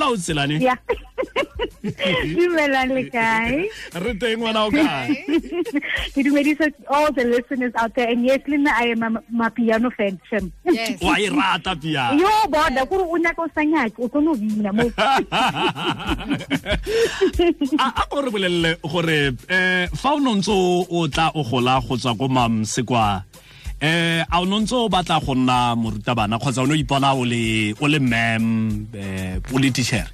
la o tselane ya. Dumelang le kae. Re teng ngwana o kae? Ke dumedisa all the listeners out there and yes le nna i am a mapiano fan shem. Yes. wa e rata pia yo boda kore o nyaka o sa nyake o tlono bina mo a a ko re bolelele gore eh fa o nontse o o tla o gola go tswa ko mamsekwa eh a o nontse o batla go nna morutabana kgotsa o ne o ipona o le o le mam eh politician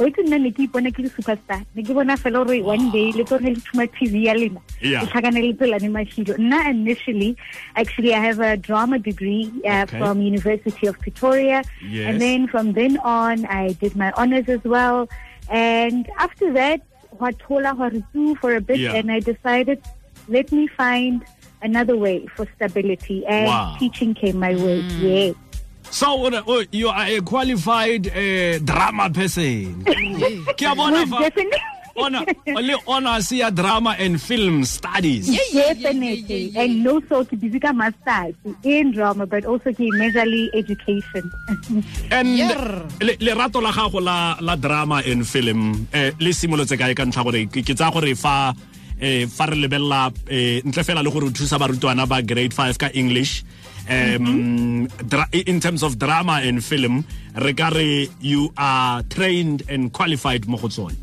o itse nna ne ke ipona ke le superstar. Ne ke bona fela gore one day le tlo re le thuma tv ya lena. Le tlhakane le tselane mashilo. Nna initially actually i have a drama degree uh, Okay. from university of pretoria. Yes. and then from then on i did my honors as well. And after that wathola horitu for a bit Yeah. and i decided let me find another way for stability and Wow. teaching came my way yeah so o ne- o- you are a qualified eh, drama person ke a bona Most fa definitely ona o le honors ya drama and film studies Yeah, Definitely. And no so ke busy ka masters in drama but also ke majorly education. and Yer. le- lerato la gago la la drama and film eh le simolotse kae ka ntlha gore ke ke tsaya gore fa eh fa re lebelela eh ntle fela le gore o thusa barutwana ba grade 5 ka english um in terms of drama and film re you are trained and qualified mo go tsone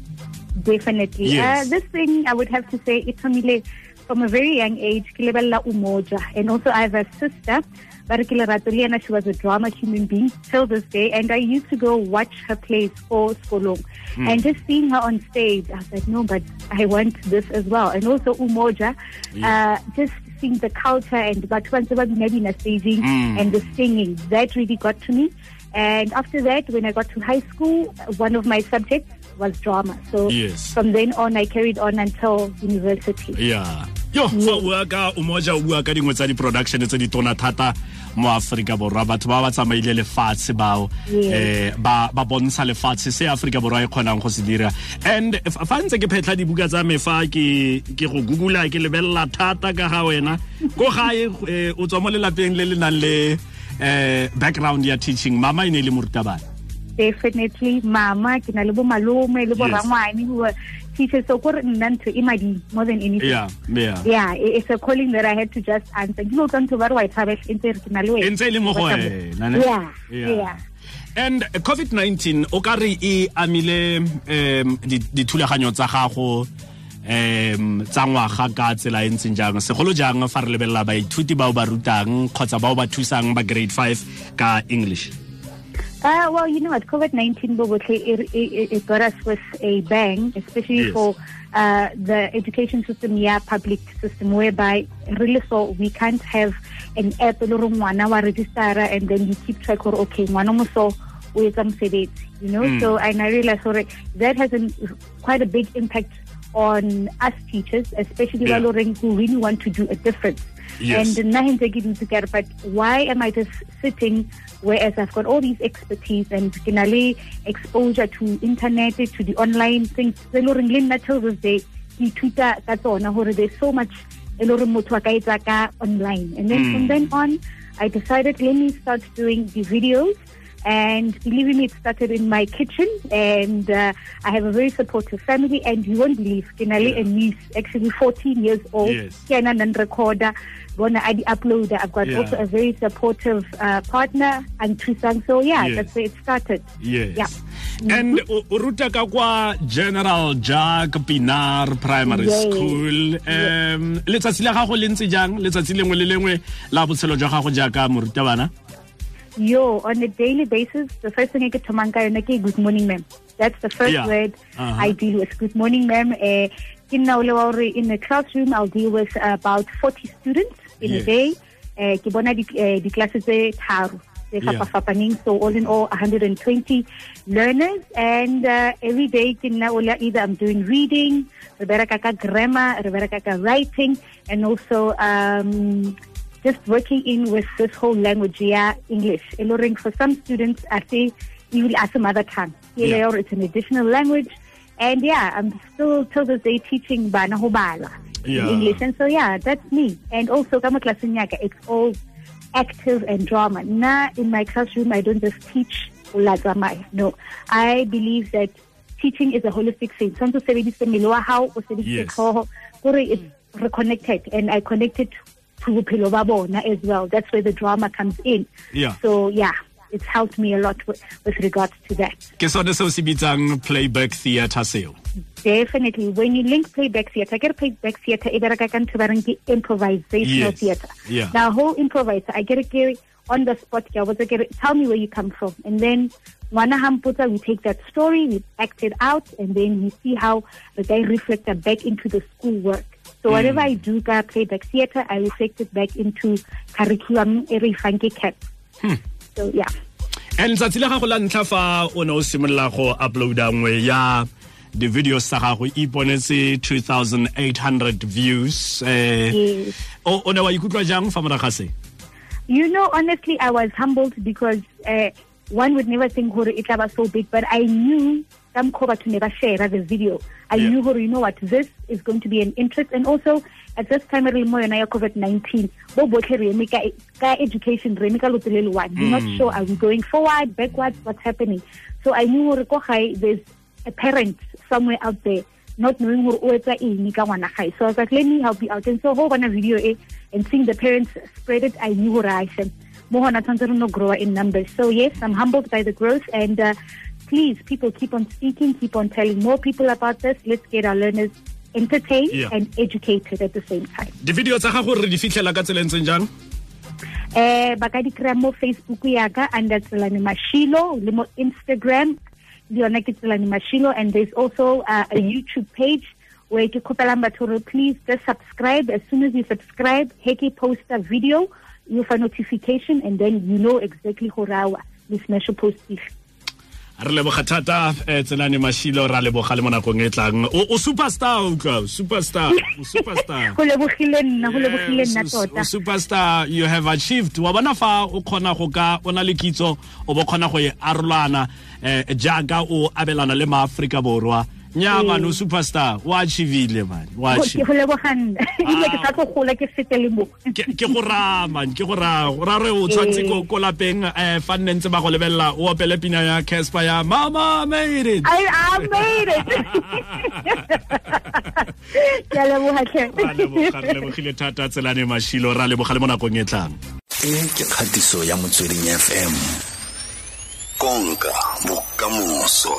Definitely. Yes. Uh, this thing I would have to say it's family from a very young age ke lebella umoja. And also I have a sister ke lerato she was a drama human being till this day and I used to go watch her plays for Skolong and just seeing her on stage I was like no but I want this as well. And also umoja uh, just seeing the culture and batho ba ntse ba bina-bina staging and the singing that really got to me. And after that when I got to high school one of my subjects was drama. So Yes. from then on I carried on until university. Yeah. Yo fa bua ka o moja o bua ka dingwe tsa di-production tse di tona thata mo aforika borwa. Batho ba ba tsamaile lefatshe bao eh ba bontsha lefatshe se aforika borwa e kgonang go se dira. And fa ntse ke phetlha dibuka tsa me fa ke go googla ke lebelela thata ka ga wena. Ko gae eh, o tswa mo lelapeng le le nang le eh background ya teaching. Mama e ne e le morutabana definitely mama ke na le bo malome le bo rangwane who were teachers so kore nna ntho e madi more than anything. Yeah yeah. Yeah it's a calling that I had to just answer. Ke lo tsa ntho ba re wa e thabela e ntse re ke na le wena. Ntse le mo go wena yeah Yeah. and covid-19 o ka re e amile um di- dithulaganyo tsa gago um tsa ngwaga ka tsela e ntseng jang? Segolo jang fa re lebelela baithuti bao ba rutang kgotsa bao ba thusang ba grade 5 ka english Uh, well, you know what, COVID-19 Bobotle, it, it, it got us with a bang, especially Yes. for uh, the education system, yeah, public system, whereby really so we can't have an app, e hore register and then you keep track of, okay, mo so o etsa mosebetsi, you know? So, and I realized, sorry, that has an, quite a big impact on us teachers, especially Yeah. yeah. who really want to do a difference. Yes. And nna hentse ke dutse ke re, but why am I just sitting whereas I've got all these expertise and le exposure to internet to the online things? Tse le horeng le nna till this day ke ithuta ka tsona hore there's so much le hore motho a ka etsa ka online. And then from hmm. then on I decided let me start doing the videos and believe me, it started in my kitchen, and uh, I have a very supportive family. And you won't believe, Kenali Yeah. and niece, actually 14 years old, Yes. Kenan and recorder, Bona Adi uploader. I've got Yeah. also a very supportive uh, partner, and Trisang. So yeah, Yes. that's where it started. yes Yeah. and o o ruta ka kwa general Jacques Pienaar primary Yes. school um letsatsi la gago le ntse jang letsatsi lengwe le lengwe la botshelo jwa gago jaaka morutabana Yo, on a daily basis, the first thing I get to manka yona ke good morning, ma'am. That's the first Yeah. word Uh-huh. I deal with. Good morning, ma'am. Uh, in in a classroom, I'll deal with about 40 students in Yes. a day. Uh, ke bona di, uh, di classes tse tharo tse Yeah. fapafapaneng. so all in all 120 learners and uh, every day ke nna ola either I'm doing reading re bereka ka grammar re bereka ka writing and also um, just working in with this whole language yeah English e le for some students I say even as a mother tongue Yeah. yeah. it's an additional language and yeah I'm still till this day teaching bana ho bala Yeah. in English. And so, yeah, that's me. And also, kama it's all active and drama. Na in my classroom, I don't just teach ulazamai. No, I believe that teaching is a holistic thing. Tshwanetse o sebedise mmele wa hao, o sebedise kore it's reconnected, and I connected bophelo ba bona as well. That's where the drama comes in. Yeah. So yeah, it's helped me a lot with, with regards to that. ke sone seo se bitsang playback theatre seo Definitely. When you link playback theatre, get playback theatre, e bereka ka ntho ba reng ke improvisational Yes. theatre. Yeah. Now, whole improviser, I get it ke on the spot, ke a botsa ke tell me where you come from. And then, ngwana ha mpotsa, we take that story, we act it out, and then we see how the guy reflect that back into the school work. So whatever I do ka playback theatre, I reflect it back into curriculum e re e fang ke CAP. So yeah. and letsatsi le gago la ntlha fa o ne o simolola go uploada nngwe ya di-videos tsa gago e iponetse 2800 views eh Yes. o o ne wa ikutlwa jang fa moraga se You know, honestly, I was humbled because uh, one would never think Hore it was so big, but I knew some Koba to never share the video. I Yeah. knew Hore, you know what, this is going to be an interest. And also, at this time, I remember when I COVID 19, bo botlhe re eme ka ka education, re eme ka lotso le le one. We're not sure, are we going forward, backwards, what's happening? So I knew Hore ko gae, there's a parent somewhere out there not knowing who o etsa eng ka ngwana gae so i was like let me help you out and so ho bona video e and seeing the parents spread it i knew gore i said mo hona tshwanetse re no in numbers so yes i'm humbled by the growth and uh, please people keep on speaking keep on telling more people about this. Let's get our learners entertained Yeah. and educated at the same time. Di-video tsa gago re di fitlhela ka tsela ntseng jang? Eh ba ka di kry mo facebook yaka under tselane mashilo le mo instagram. Le yona ke tselane mashilo and there's also uh, a youtube page where ke kgopelang batho hore please just subscribe. As soon as you subscribe he ke post a video you for notification and then you know exactly gore awa le smash post if re leboga thata eh, tselane mashilo ra leboga le mo nakong e tlang. O superstar o utlwa superstar o superstar. Go lebogile nna go lebogile nna tota. superstar you have achieved. Wa bona fa o khona go ka o na le kitso o bo khona go e arolwana um jaaka o abelana le maaforika borwa nya man o superstar. O achievile man. O Go- achieve- ke go lebogang ebile ke sa tlo gola ke fete le mo ke go ra man. Ke go ra go raya re o tshwantse ko ko lapeng eh fa nne ntse ba go lebella o opele pina ya Casper ya mama made it. I, I made it. Ke leboga tlhe. ra re lebogile thata tselane mashilo. Ra lebogale mo nakong e tlang. E ke kgatiso ya motsweding fm konka bokamoso